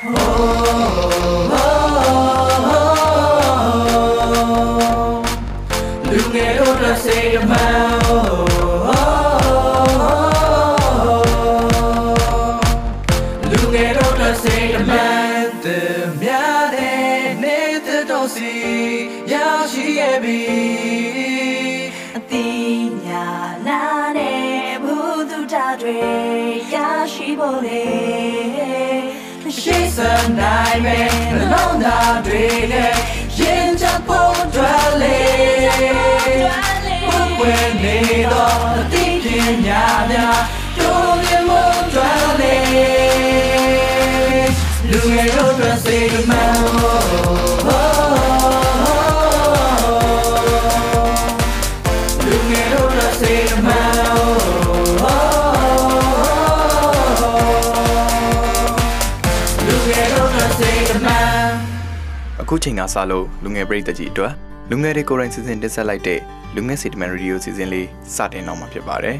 လူငယ်တို့အတွက်စိတ်အမှန်လူငယ်တို့အတွက်စိတ်အမှန်တမြတဲ့နေတဲ့တော့စီရောက်ရှိရဲ့ပြီအတိညာနာနဲ့ဘုသူတာတွေရရှိဖို့လေ ရှိစနိုင်မယ်နှလုံးသားတွေနဲ့ရင်ချဖို့တွေ့လေဘုကွယ်နေတော့အသိပညာများတို့မြင်မှုတွေ့လေလူငယ်တို့အတွက်စိတ်မှန် အခုချိန်ကစလို့လူငယ်ပရိသတ်ကြီးအတွက်လူငယ်တွေကိုယ်တိုင်စီစဉ်တင်ဆက်လိုက်တဲ့လူငယ်စီတမန်ရေဒီယိုစီစဉ်လေးစတင်တော့မှာဖြစ်ပါတယ်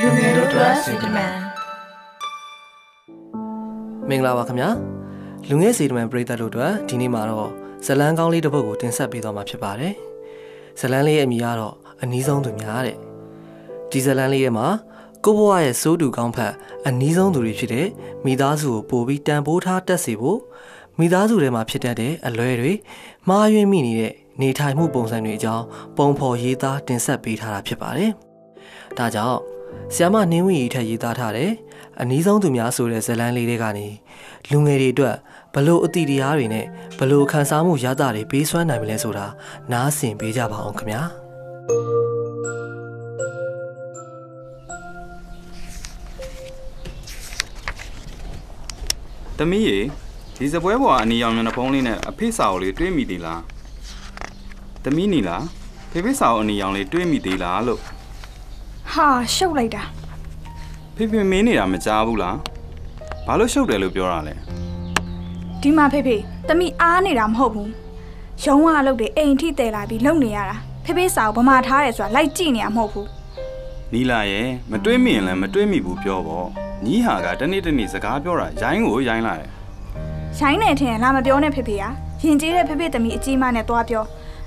လူငယ်တို့အတွက်စိတ်တမန်မင်္ဂလာပါခင်ဗျာလူငယ်စီတမန်ပရိသတ်တို့အတွက်ဒီနေ့မှာတော့ဇလန်းကောင်းလေးတစ်ပုဒ်ကိုတင်ဆက်ပေးသွားမှာဖြစ်ပါတယ်ဇလန်းလေးရဲ့အမည်ကတော့အနီးဆုံးသူများတဲ့ဒီဇလန်းလေးရဲ့မှာကိုဘွားရဲ့စိုးတူကောင်းဖက်အနီးဆုံးသူတွေဖြစ်တဲ့မိသားစုကိုပို့ပြီးတန်ဖိုးထားတက်စီဖို့ မိသားစုထဲမှာဖြစ်တတ်တဲ့အလွဲတွေမှားယွင်းမိနေတဲ့နေထိုင်မှုပုံစံတွေအကြောင်းပုံဖော်ရေးသားတင်ဆက်ပေးထားတာဖြစ်ပါတယ်ဒါကြောင့်ဆီယမနှင်းဝင်းရီထက်ရေးသားထားတဲ့အနီးဆုံးသူများဆိုတဲ့ဇတ်လန်းလေးတွေကနေလူငယ်တွေအတွက်ဘလို့အတိတရားတွေနဲ့ဘလို့ခံစားမှုရတာတွေပေးစွမ်းနိုင်မလဲဆိုတာနားဆင်ပေးကြပါအောင်ခင်ဗျာ။သမီးရေ ဒီစပွဲပေါ်ကအနီရောင်မျက်နှာဖုံးလေးနဲ့အဖေစာအုပ်လေးတွေးမိသေးလား။သမီးနီလားဖေဖေစာအုပ်အနီရောင်လေးတွေးမိသေးလားလို့ဟာရှုပ်လိုက်တာဖေဖေမင်းနေတာမကြားဘူးလား။ဘာလို့ရှုပ်တယ်လို့ပြောတာလဲဒီမှာဖေဖေတမိအားနေတာမဟုတ်ဘူးရုံးဝအလုပ်တွေအိမ်ထိတဲလာပြီးလုံနေရတာဖေဖေစာကိုဗမာထားတယ်ဆိုတာလိုက်ကြည့်နေရမဟုတ်ဘူး။နီလာရဲ့မတွေးမိရင်လည်းမတွေးမိဘူးပြောပေါ့။ညီဟာကတနေ့တနေ့စကားပြောတာရိုင်းကိုရိုင်းလာတယ် ရိုင်းနေထင်လာမပြောနဲ့ဖေဖေကရင်ကျေးတဲ့ဖေဖေတမိအကြီးမနဲ့သွားပြော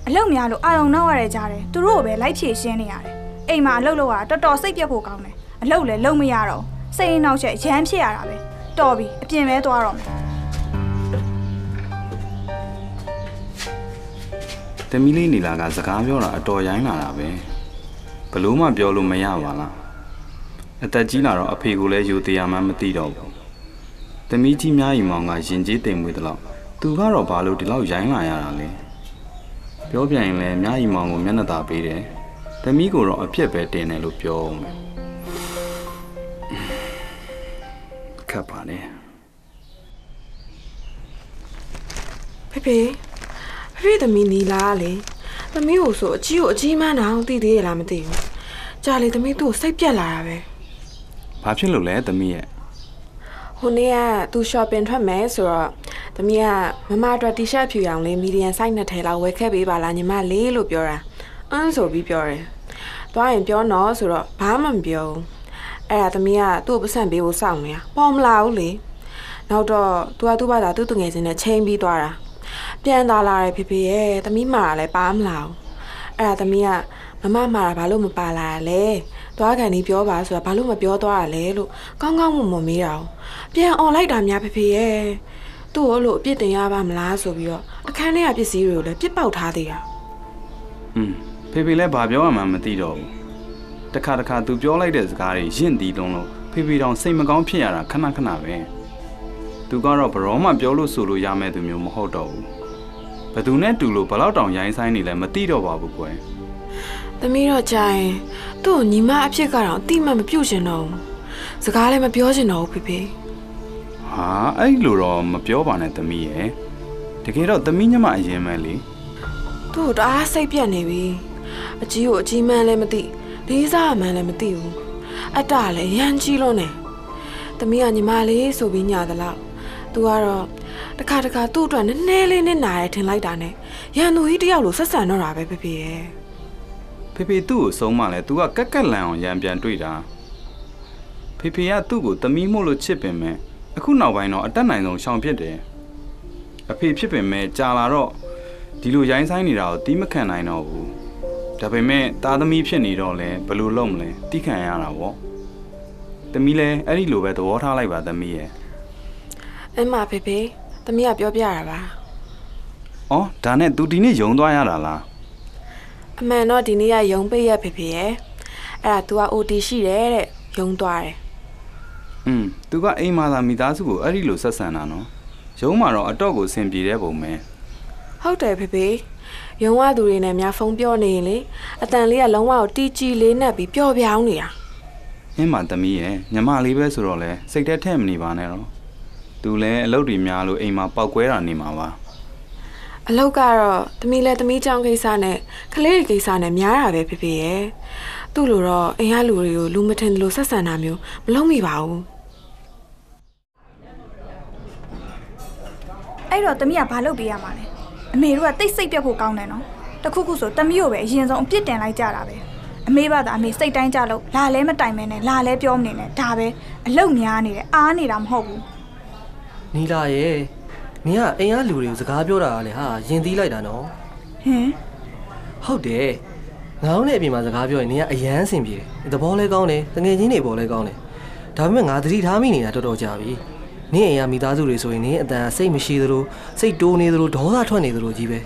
အလုပ်များလို့အာရုံနောက်ရတဲ့ကြားတယ်သူတို့ကိုပဲလိုက်ဖြည့်ရှင်းနေရတယ်အိမ်မှာအလုပ်လုပ်ရတာတော်တော်စိတ်ပြတ်ဖို့ကောင်းတယ်အလုပ်လည်းလုပ်မရတော့ဘူးစိတ်အနှောက်အယှက်ရမ်းဖြစ်ရတာပဲတော်ပြီအပြင်ပဲသွားတော့မယ်။သမီးလေးနီလာကစကားပြောတာအတော်ရိုင်းလာတာပဲ။ဘလို့မှပြောလို့မရပါလား။အသက်ကြီးလာတော့အဖေကိုလည်းယူတရားမှမသိတော့ဘူး။ သမီးကြီးများကြီးမောင်ကရင်ကြီးတိမ်မွေးတလို့သူကတော့ဘာလို့ဒီလောက်ရိုင်းလာရတာလဲ။ပြောပြရင်လည်းများကြီးမောင်ကိုမျက်နှာသာပေးတယ်။သမီးကိုတော့အပြစ်ပဲတင်တယ်လို့ပြောအောင်မယ်။ခက်ပါနဲ့ဖေဖေဖေဖေသမီးနီလာလေသမီးကိုဆိုအကြီးကိုအကြီးမှန်းတော့တည်သေးရလားမသိဘူးကြာလေသမီးသူ့ကိုစိတ်ပြက်လာတာပဲ။ဘာဖြစ်လို့လဲသမီးရဲ့ ဟိုနေ့ကသူ shopping ထွက်မယ်ဆိုတော့သမီးကမမအတွက် t-shirt ဖြူရောင်လေး medium size နဲ့ထဲလောက်ဝယ်ခဲ့ပေးပါလားညီမလေးလို့ပြောတာအန်းဆိုပြီးပြောတယ်သွားရင်ပြောနော်ဆိုတော့ဘာမှမပြောဘူးအဲ့ဒါသမီးကသူ့ကိုပတ်စံပေးဖို့စောင့်နေတာပေါ်မလာဘူးလေနောက်တော့သူကသူ့ဘာသာသူ့တငယ်ချင်းနဲ့ချိန်ပြီးသွားတာပြန်လာလာတယ်ဖေဖေရဲ့သမီးမာတာလည်းပါမလာဘူးအဲ့ဒါသမီးက မမမာတာဘာလို့မပါလာလဲသွားကန်ဒီပြောပါဆိုတာဘာလို့မပြောသွားရလဲလို့ကောင်းကောင်းမွန်မွန်မေးတာ哦ပြန်អော်လိုက်တာများဖေဖေရဲ့သူ့ကိုအဲ့လိုအပြစ်တင်ရပါမလားဆိုပြီးတော့အခန်းထဲကပစ္စည်းတွေကိုလည်းပြစ်ပေါက်ထားသေးတာ ။อืมဖေဖေလည်းဘာပြောရမှန်းမသိတော့ဘူး။တခါတခါသူပြောလိုက်တဲ့စကားတွေရင့်တီးလုံးလို့ဖေဖေတောင်စိတ်မကောင်းဖြစ်ရတာခဏခဏပဲ။သူကတော့ဘရောမှပြောလို့ဆိုလို့ရမဲ့သူမျိုးမဟုတ်တော့ဘူး။ဘယ်သူနဲ့တူလို့ဘလောက်တောင်ရိုင်းဆိုင်နေလဲမသိတော့ပါဘူးကွယ် သမီးတော့ကြာရင်သူ့ကိုညီမအဖြစ်ကတော့အတိမတ်မပြုတ်ချင်တော့ဘူးစကားလည်းမပြောချင်တော့ဘူးဖေဖေ။ဟာအဲ့လိုတော့မပြောပါနဲ့သမီးရဲ့။တကယ်တော့သမီးညမအရင်ပဲလေသူ့ကိုတအားစိတ်ပြတ်နေပြီအကြီးကိုအကြီးမှန်းလည်းမသိလေးစားမှန်းလည်းမသိဘူးအတ္တလည်းရမ်းကြီးလုံးနေသမီးကညီမလေးဆိုပြီးညာသလောက်သူကတော့တခါတခါသူ့အတွက်နည်းနည်းလေးနဲ့နာရဲထင်လိုက်တာနဲ့ရန်သူကြီးတယောက်လိုဆက်ဆံတော့တာပဲဖေဖေရဲ့။ ဖေဖေသူ့ကိုဆုံးမလဲသူကကက်ကက်လန်အောင်ရံပြန်တွေ့တာ။ဖေဖေကသူ့ကိုသမီးမို့လို့ချစ်ပင်မဲ့အခုနောက်ပိုင်းတော့အတက်နိုင်ဆုံးရှောင်ဖြစ်တယ်အဖေဖြစ်ပင်မဲ့ကြာလာတော့ဒီလိုရိုင်းဆိုင်နေတာကိုတီးမခံနိုင်တော့ဘူးဒါပေမဲ့သားသမီးဖြစ်နေတော့လဲဘယ်လိုလုပ်မလဲတီးခံရတာပေါ့သမီးလဲအဲ့ဒီလိုပဲသဘောထားလိုက်ပါသမီးရဲ့အမဖေဖေသမီးကပြောပြရတာပါဩဒါနဲ့ तू ဒီနေ့ယုံသွားရတာလား အမှန်တော့ဒီနေ့ကယုံပိတ်ရဖေဖေရဲ့အဲ့ဒါ तू က OT ရှိတယ်တဲ့ယုံသွားတယ် อืม तू ကအိမ်မှာသာမိသားစုကိုအဲ့ဒီလိုဆက်ဆံတာနော်ရုံးမှာတော့အတော့ကိုအဆင်ပြေတဲ့ပုံပဲ ဟုတ်တယ်ဖေဖေယုံဝသူတွေနဲ့များဖုန်းပြောနေရင်လေအတန်လေးကလုံးဝကိုတီကြည်လေးနဲ့ပြီးပျော်ပြောင်းနေတာ အင်းမသမီးရဲ့ညီမလေးပဲဆိုတော့လဲစိတ်ထဲထည့်မနေပါနဲ့တော့ तू လဲအလုပ်တွေများလို့အိမ်မှာပောက်ကွဲတာနေမှာပါ အလောက်ကတော့သမီးလည်းသမီးချောင်းကိစ္စနဲ့ကလေးတွေကိစ္စနဲ့များတာပဲဖေဖေရဲ့သူ့လိုတော့အိမ်ကလူတွေကိုလူမထင်တယ်လို့ဆက်ဆံတာမျိုးမလုပ်မိပါဘူးအဲ့တော့တမီးကဘာလုပ်ပေးရမှာလဲအမေတို့ကတိတ်စိတ်ပြတ်ဖို့ကောင်းတယ်နော်တခုခုဆိုတမီးကိုပဲအရင်ဆုံးအပြစ်တင်လိုက်ကြတာပဲအမေဘာသာအမေစိတ်တိုင်းကြလို့လာလဲမတိုင်မဲနဲ့လာလဲပြောမနေနဲ့ဒါပဲအလုတ်များနေတယ်အားနေတာမဟုတ်ဘူးနီလာရဲ့ နင်ကအိမ်ကလူတွေကိုစကားပြောတာကလေဟာယင်သီးလိုက်တာနော်ဟင်ဟုတ်တယ်ငါတို့နဲ့အပြင်မှာစကားပြောရင်နင်ကအယမ်းအဆင်ပြေတယ်သဘောလဲကောင်းတယ်တငယ်ချင်းတွေပေါ်လဲကောင်းတယ်ဒါပေမဲ့ငါသတိထားမိနေတာတော်တော်ကြာပြီနင်အိမ်ကမိသားစုတွေဆိုရင်နင်အတန်စိတ်မရှိသလိုစိတ်တိုးနေသလိုဒေါသထွက်နေသလိုကြီးပဲ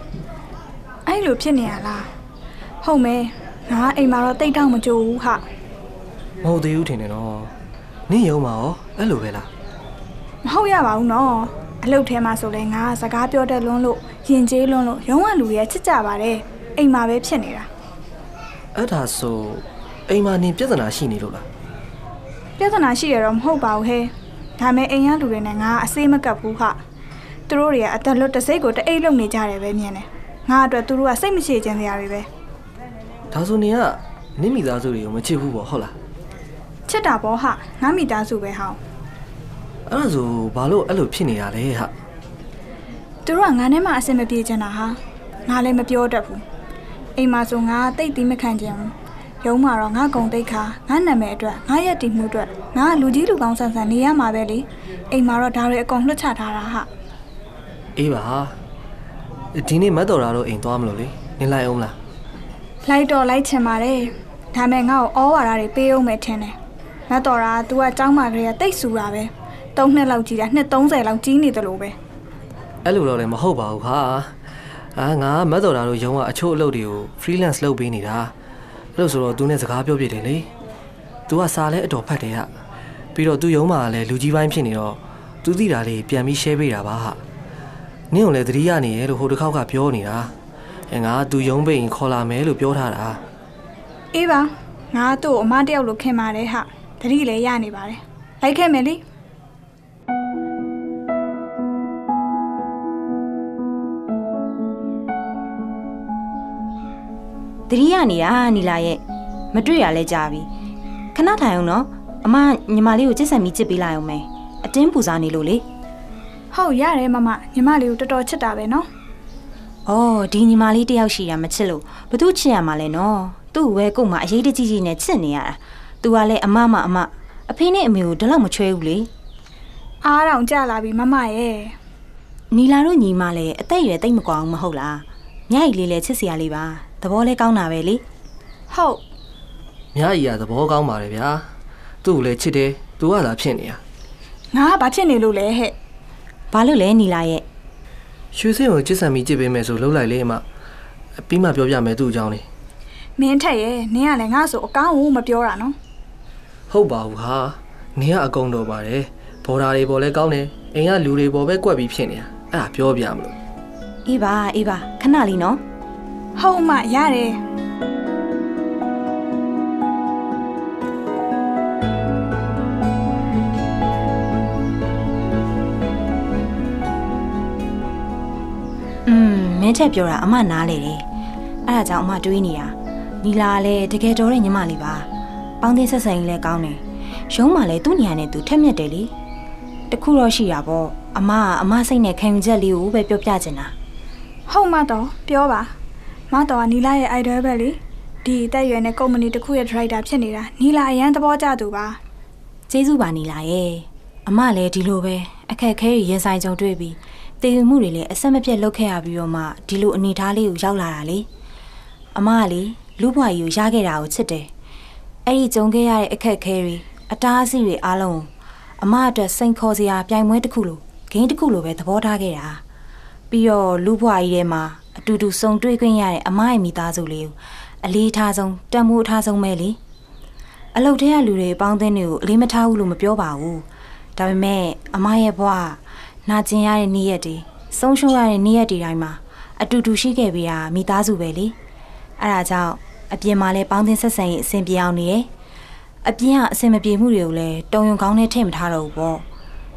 အဲ့လိုဖြစ်နေရလားဟုတ်မဲငါအိမ်မှာတော့တိတ်တောင်မကြိုးဘူးဟာမဟုတ်သေးဘူးထင်တယ်နော်နင်ယုံမှာရောအဲ့လိုပဲလားမဟုတ်ရပါဘူးနော် အလုတ်ထဲမှာဆိုလဲငါကစကားပြောတတ်လွန်းလို့ယင်ကျေးလွန်းလို့ရုံးကလူတွေကချစ်ကြပါတယ်အိမ်မှာပဲဖြစ်နေတာအဲ့ဒါဆိုအိမ်မှာနင်ပြဿနာရှိနေလို့လားပြဿနာရှိရတော့မဟုတ်ပါဘူးဟဲ့ဒါမဲ့အိမ်ရလူတွေနဲ့ငါကအစေးမကပ်ဘူးဟာသူတို့တွေကအသက်လွတ်တစ်စိတ်ကိုတအိတ်လုံနေကြတယ်ပဲမြင်တယ်ငါအတွက်သူတို့ကစိတ်မရှိခြင်းတရားတွေပဲဒါဆိုနင်ကနင်မိသားစုတွေကိုမချစ်ဘူးပေါ့ဟုတ်လားချစ်တာပေါ့ဟာငါမိသားစုပဲဟောင်း အဲ့ဒါဆိုဘာလို့အဲ့လိုဖြစ်နေရလဲဟာသူတို့ကငါနဲ့မှအဆင်မပြေချင်တာဟာငါလည်းမပြောတတ်ဘူးအိမ်မှာဆိုငါတိတ်သီးမခံချင်ဘူးရုံးမှာတော့ငါကုံတိတ်ခါငါနာမည်အတွက်ငါရက်တည်မှုအတွက်ငါလူကြီးလူကောင်းဆန်ဆန်နေရမှာပဲလေအိမ်မှာတော့ဒါတွေအကုန်လွှတ်ချထားတာဟာအေးပါဒီနေ့မတ်တော်ရာတို့အိမ်သွားမလို့လေနင်လိုက်အောင်မလားလိုက်တော့လိုက်ချင်ပါတယ်ဒါမဲ့ငါ့ကိုဩဝါဒတွေပေးအောင်မယ်ထင်တယ်မတ်တော်ရာက तू ကចောင်းမာကလေးကတိတ်ဆူတာပဲ ၃နှစ်လောက်ကြီးတာနှစ်30လောက်ကြီးနေတယ်လို့ပဲ အဲ့လိုတော့လည်းမဟုတ်ပါဘူးခါအာငါမတ်တော်ရာတို့ရုံးကအချို့အလုပ်တွေကို freelance လုပ်ပေးနေတာအဲ့လိုဆိုတော့ तू နဲ့စကားပြောပြတယ်လေ तू ကစာလဲအတော်ဖတ်တယ်ဟာပြီးတော့ तू ရုံးမှာလည်းလူကြီးပိုင်းဖြစ်နေတော့ तू သိတာလေးပြန်ပြီး share ပေးတာပါဟာနင့်ကိုလည်းသတိရနေရဲ့လို့ဟိုတစ်ခေါက်ကပြောနေတာအဲငါ तू ရုံးပိန်ခေါ်လာမယ်လို့ပြောထားတာ အေးပါငါသူ့ကိုအမတယောက်လိုခင်ပါတယ်ဟာတတိလည်းရနေပါတယ်လိုက်ခဲ့မယ်လေ တတိယနေရနီလာရဲ့မတွေ့ရလဲကြာပြီခဏထိုင်အောင်နော်အမညီမလေးကိုကြက်ဆန်ပြီးကြစ်ပေးလိုက်အောင်မယ်အတင်းပူစားနေလို့လေဟုတ်ရတယ်မမညီမလေးကိုတော်တော်ချစ်တာပဲနော်ဩဒီညီမလေးတယောက်ရှိတာမချစ်လို့ဘသူချစ်ရမှာလဲနော်သူ့ဝဲကုတ်မှာအရေးတကြီးကြီးနဲ့ချစ်နေရတာသူကလည်းအမမအမအဖေနဲ့အမေကိုဒီလောက်မချွဲဘူးလေအားတောင်ကြလာပြီမမရဲ့နီလာတို့ညီမလည်းအသက်အရွယ်တိတ်မကွာအောင်မဟုတ်လားညကြီးလေးလည်းချစ်စရာလေးပါ သဘောလဲကောင်းတာပဲလေဟုတ်မြားကြီးကသဘောကောင်းပါတယ်ဗျာသူ့ကိုလည်းချစ်တယ်သူကသာဖြစ်နေတာငါကဘာဖြစ်နေလို့လဲဟဲ့ဘာလို့လဲနီလာရဲ့ရွှေစင်းကိုချစ်ဆန်ပြီးကြည့်ပေးမယ်ဆိုလှုပ်လိုက်လေအမပြီးမှပြောပြမယ်သူ့အကြောင်းလေးမင်းထက်ရဲ့နင်းကလည်းငါ့ဆိုအကောင်းကိုမပြောတာနော်ဟုတ်ပါဘူးဟာနင်ကအကုန်တော်ပါတယ်ဘော်ဒါတွေပေါ်လဲကောင်းတယ်အိမ်ကလူတွေပေါ်ပဲကွက်ပြီးဖြစ်နေတာအဲ့ဒါပြောပြမလို့အေးပါအေးပါခဏလေးနော် ဟုတ်အမရတယ်อืมမင်းထက်ပြောတာအမနားလေတယ်အဲ့ဒါကြောင့်အမတွေးနေတာနီလာကလည်းတကယ်တော်တဲ့ညီမလေးပါပေါင်းသင်းဆက်ဆံရေးလည်းကောင်းတယ်ရုံးမှလည်းသူ့ညီရနဲ့သူထက်မြက်တယ်လေတခုတော့ရှိတာပေါ့အမကအမစိတ်နဲ့ခံယူချက်လေးကိုပဲပြောပြချင်တာဟုတ်မတော့ပြောပါ မတော်ကနီလာရဲ့ idol ပဲလေဒီအသက်အရွယ်နဲ့ကုမ္ပဏီတစ်ခုရဲ့ director ဖြစ်နေတာနီလာအရန်သဘောကျသူပါကျေးဇူးပါနီလာရဲ့အမလည်းဒီလိုပဲအခက်အခဲတွေရင်ဆိုင်ကြုံတွေ့ပြီးတည်ယူမှုတွေလည်းအဆက်မပြတ်လုပ်ခဲ့ရပြီးတော့မှဒီလိုအနေထားလေးကိုရောက်လာတာလေအမကလေလူ့ဘဝကြီးကိုရခဲ့တာကိုချစ်တယ်အဲ့ဒီကြုံခဲ့ရတဲ့အခက်အခဲတွေအတားအဆီးတွေအားလုံးကိုအမအတွက်စိန်ခေါ်စရာပြိုင်ပွဲတစ်ခုလိုဂိမ်းတစ်ခုလိုပဲသဘောထားခဲ့တာပြီးတော့လူ့ဘဝကြီးထဲမှာ အတူတူစုံတွေ့ခွင့်ရတဲ့အမရဲ့မိသားစုလေးကိုအလေးထားဆုံးတန်မိုးထားဆုံးပဲလေအလုတ်ထဲကလူတွေပေါင်းသင်းတွေကိုအလေးမထားဘူးလို့မပြောပါဘူးဒါပေမဲ့အမရဲ့ဘဝနာကျင်ရတဲ့နေ့ရက်တွေဆုံးရှုံးရတဲ့နေ့ရက်တွေတိုင်းမှာအတူတူရှိခဲ့ပြီးတာမိသားစုပဲလေအဲ့ဒါကြောင့်အပြင်မှာလည်းပေါင်းသင်းဆက်ဆံရေးအဆင်ပြေအောင်နေတယ်အပြင်ကအဆင်မပြေမှုတွေကိုလည်းတုံယုံကောင်းနဲ့ထည့်မထားတော့ဘူးပေါ့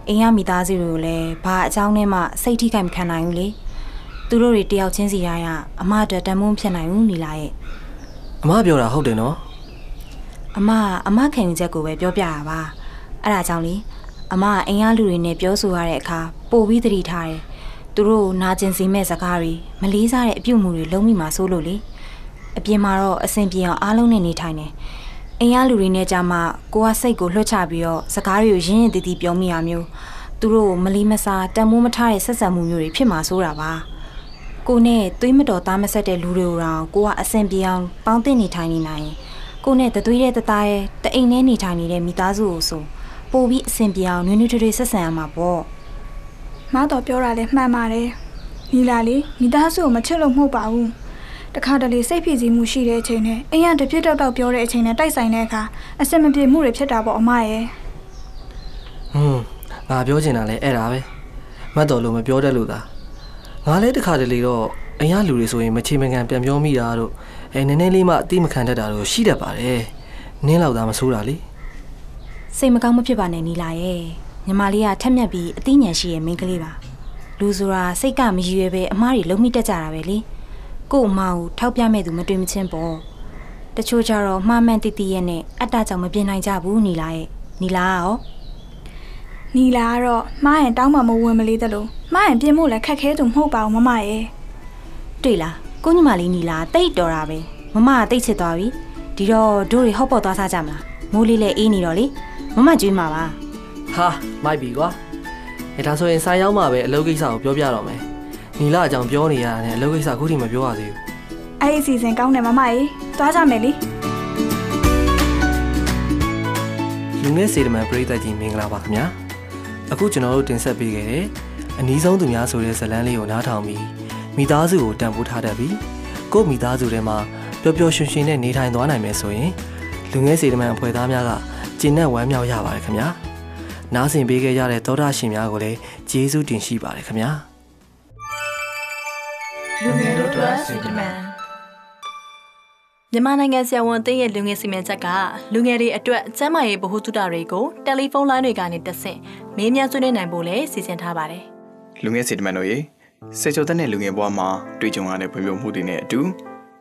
အိမ်ကမိသားစုတွေကိုလည်းဘာအကြောင်းနဲ့မှစိတ်ထိခိုက်မခံနိုင်ဘူးလေ သူတို့တွေတယောက်ချင်းစီရရအမအတွက်တန်မိုးဖြစ်နိုင်ဘူးနီလာရဲ့အမပြောတာဟုတ်တယ်နော်အမကအမခံယူချက်ကိုပဲပြောပြတာပါအဲ့ဒါကြောင့်လေအမအိမ်ရလူတွေနဲ့ပြောဆိုရတဲ့အခါပို့ပြီးသတိထားတယ်သူတို့နာကျင်စေမဲ့စကားတွေမလေးစားတဲ့အပြုတ်မှုတွေလုံးမိမှာစိုးလို့လေအပြင်မှာတော့အဆင်ပြေအောင်အားလုံးနဲ့နေထိုင်တယ်အိမ်ရလူတွေနဲ့ကြမှာကိုကစိတ်ကိုလွှတ်ချပြီးတော့စကားတွေကိုရင်းရင်တည်တည်ပြောမိရမျိုးသူတို့ကိုမလီမစားတန်မိုးမထားတဲ့ဆက်ဆံမှုမျိုးတွေဖြစ်မှာစိုးတာပါ ကိုနဲ့သွေးမတော်သားမဆက်တဲ့လူတွေကိုတော့ကိုကအဆင်ပြေအောင်ပေါင်းတင်နေထိုင်နေနိုင်ရင်ကိုနဲ့တသွေးတဲ့တသားရဲ့တအိမ်နဲ့နေထိုင်နေတဲ့မိသားစုကိုဆိုပို့ပြီးအဆင်ပြေအောင်နွေးနွေးထွေးထွေးဆက်ဆံရမှာပေါ့မတော်ပြောတာလည်းမှန်ပါတယ်နီလာလေးမိသားစုကိုမချစ်လို့မဟုတ်ပါဘူးတခါတလေစိတ်ဖြစ်စီမှုရှိတဲ့အချိန်နဲ့အိမ်ကတပြစ်တောက်တောက်ပြောတဲ့အချိန်နဲ့တိုက်ဆိုင်တဲ့အခါအစင်မပြေမှုတွေဖြစ်တာပေါ့အမရဲ့ဟွန်းငါပြောချင်တာလဲအဲ့ဒါပဲမတ်တော်လို့မပြောတတ်လို့သာ ငါလဲတခါတလေတော့အင်ရလူတွေဆိုရင်မချေမကန်ပြန်ပြောမိတာတို့အဲနည်းနည်းလေးမှအတိမခံတတ်တာတို့ရှိတတ်ပါတယ်နင်းလောက်သာမဆိုးတာလေစိတ်မကောင်းမဖြစ်ပါနဲ့နီလာရဲ့ညီမလေးကထက်မြက်ပြီးအသိဉာဏ်ရှိရဲ့မိန်းကလေးပါလူဆိုတာစိတ်ကမရည်ရွယ်ပဲအမားတွေလုံးမိတတ်ကြတာပဲလေကို့အမားကိုထောက်ပြမဲ့သူမတွေ့မချင်းပေါ့တချို့ကြတော့မှားမှန်တည်တည်ရဲ့နဲ့အတ္တကြောင့်မပြင်နိုင်ကြဘူးနီလာရဲ့နီလာကရော နီလာကတော့မှားရင်တောင်းမှမဝင်မလေးတလို့မှားရင်ပြင်ဖို့လည်းခက်ခဲသူမဟုတ်ပါဘူးမမရဲ့တွေ့လားကိုညီမလေးနီလာတိတ်တော်တာပဲမမကတိတ်ချစ်သွားပြီဒီတော့တို့တွေဟော့ပေါ့သွားစားကြမလားမိုးလေးလည်းအေးနေတော့လေမမကျွေးမှာပါဟာမိုက်ပြီကွာအဲဒါဆိုရင်ဆိုင်ရောက်မှပဲအလုပ်ကိစ္စကိုပြောပြတော့မယ်နီလာအကြောင်းပြောနေရတာနဲ့အလုပ်ကိစ္စအခုထိမပြောရသေးဘူးအဲ့ဒီအစီအစဉ်ကောင်းတယ်မမရဲ့သွားကြမယ်လေလူငယ်စေတမန်ပရိသတ်ကြီးမင်္ဂလာပါခင်ဗျာ အခုကျွန်တော်တို့တင်ဆက်ပေးခဲ့တဲ့အနည်းဆုံးသူများဆိုတဲ့ဇာတ်လမ်းလေးကိုနားထောင်ပြီးမိသားစုကိုတန်ဖိုးထားတတ်ပြီးကိုယ့်မိသားစုထဲမှာပျော်ပျော်ရွှင်ရွှင်နဲ့နေထိုင်သွားနိုင်မယ်ဆိုရင်လူငယ်စေတမန်အဖွဲ့သားများကကျင့်နဲ့ဝမ်းမြောက်ရပါတယ်ခင်ဗျာနားဆင်ပေးခဲ့ရတဲ့သောတာရှင်များကိုလည်းကျေးဇူးတင်ရှိပါတယ်ခင်ဗျာလူငယ်တို့အတွက်စေတမန် မြန်မာနိုင်ငံဆရာဝန်အသင်းရဲ့လူငယ်စီမံချက်ကလူငယ်တွေအတွက်ကျန်းမာရေးဗဟုသုတတွေကိုတယ်လီဖုန်းလိုင်းတွေကနေတဆင့်မေးမြန်းဆွေးနွေးနိုင်ဖို့လည်းစီစဉ်ထားပါတယ်လူငယ်စေတမန်တို့ရေစေချိုသက်တဲ့လူငယ်ဘဝမှာတွေ့ကြုံရတဲ့ဖွံ့ဖြိုးမှုတွေနဲ့အတူ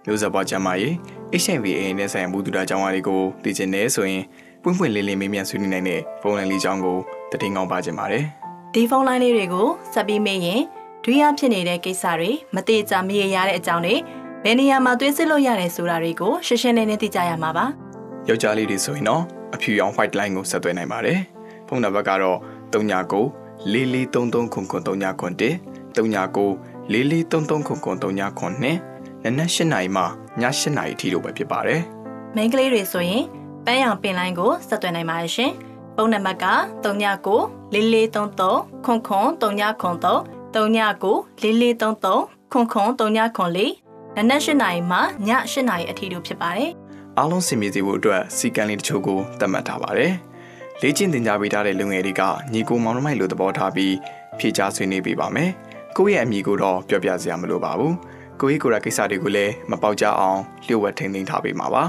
မျိုးဆက်ဘဝကျန်းမာရေး HIV AIDS နဲ့ဆိုင်ရာမှုတူတာကြောင်းအားတွေကိုသိချင်နေဆိုရင်ပွင့်ပွင့်လင်းလင်းမေးမြန်းဆွေးနွေးနိုင်တဲ့ဖုန်းလိုင်းလေးကြောင်းကိုတည်ငောင်းပါခြင်းပါတယ်။ဒီဖုန်းလိုင်းလေးတွေကိုဆက်ပြီးမေးရင်ဒွိယဖြစ်နေတဲ့ကိစ္စတွေမတိကျမရေရတဲ့အကြောင်းတွေ ဘယ်နေရာမှာသွေးစစ်လို့ရတယ်ဆိုတာတွေကိုရှင်းရှင်းလင်းလင်းသိကြရမှာပါ။ယောက်ျားလေးတွေဆိုရင်တော့အဖြူရောင် white line ကိုဆက်သွယ်နိုင်ပါတယ်ဖုန်းနံပါတ်ကတော့39 4433ခုခု39ခု1 39 4433ခုခု39ခု2နနက်8နာရီမှည8နာရီထိတို့ပဲဖြစ်ပါတယ်မိန်းကလေးတွေဆိုရင်ပန်းရောင်ပင်လိုင်းကိုဆက်သွယ်နိုင်ပါတယ်ရှင်။ပုံနံပါတ်က39 4433ခွန်ခွန်39ခွန်3 39 4433ခွန်ခွ န်39ခွန်4နနက်၈နာရီမှည8နာရီအထိတို့ဖြစ်ပါတယ်အားလုံးစင်ပြေစေဖို့အတွက်စီကံလေးတချို့ကိုသတ်မှတ်ထားပါတယ်လေ့ကျင့်သင်ကြားပေးထားတဲ့လူငယ်တွေကညီကိုမောင်နှမိုက်လိုသဘောထားပြီးဖြေကြားဆွေးနွေးပေးပါမယ်ကိုယ့်ရဲ့အမိကိုတော့ပြောပြစရာမလိုပါဘူးကိုယ့်ရဲ့ကိုယ်ရကိစ္စတွေကိုလည်းမပေါက်ကြအောင်လျှို့ဝှက်ထိန်းသိမ်းထားပေးမှာပါ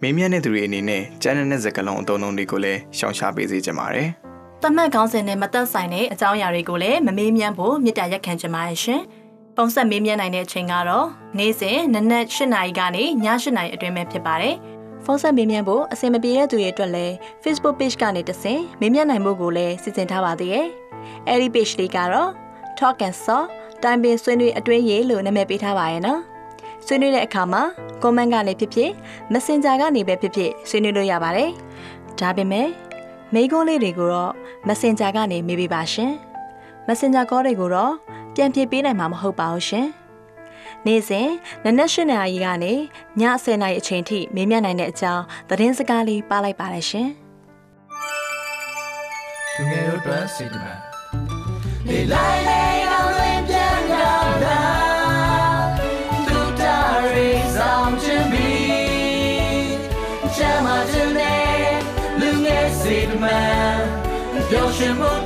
မင်းမြတ်တဲ့သူတွေအနေနဲ့ကျန်းတဲ့စကလုံးအတုံးလုံးတွေကိုလည်းရှောင်ရှားပေးစေချင်ပါတယ်။တမတ်ခေါင်းစဉ်နဲ့မသက်ဆိုင်တဲ့အကြောင်းအရာတွေကိုလည်းမမေးမြန်းဖို့မြစ်တာရက်ခံချင်ပါတယ်ရှင်။ ပုံဆက်မေးမြန်းနိုင်တဲ့အချိန်ကတော့နေ့စဉ်နနက်8နာရီကနေည8နာရီအတွင်းပဲဖြစ်ပါတယ်။ဖုန်းဆက်မေးမြန်းဖို့အဆင်မပြေတဲ့သူတွေအတွက်လည်း Facebook page ကနေတဆင့်မေးမြန်းနိုင်မှုကိုလည်းစီစဉ်ထားပါသေးတယ်။အဲဒီ page လေးကတော့ Talk and Saw တိုင်ပင်ဆွေးနွေးအတွင်းရေးလို့နာမည်ပေးထားပါရဲ့နော်။ဆွေးနွေးတဲ့အခါမှာ comment ကနေဖြစ်ဖြစ် Messenger ကနေပဲဖြစ်ဖြစ်ဆွေးနွေးလို့ရပါတယ်။ဒါပေမဲ့မိကုန်းလေးတွေကိုတော့ Messenger ကနေမေးပေးပါရှင် Messenger call တွေကိုတော့ ပြန်ပြပေးနိုင်မှာမဟုတ်ပါဘူးရှင်နေ့စဉ်နနက်၈နာရီကနေည10နာရီအချိန်ထိမေးမြန်းနိုင်တဲ့အကြောင်းသတင်းစကားလေးပါလိုက်ပါတယ်ရှင်လူငယ်တို့အတွက်စေတမန်လေလိုက်လေအောင်လင်းပြန်ရောက်လာသူတာရီဆောင်ချင်ပြီချမ်းမချင်တဲ့လူငယ်စေတမန်ပျော်ရွှင်မှုတွေ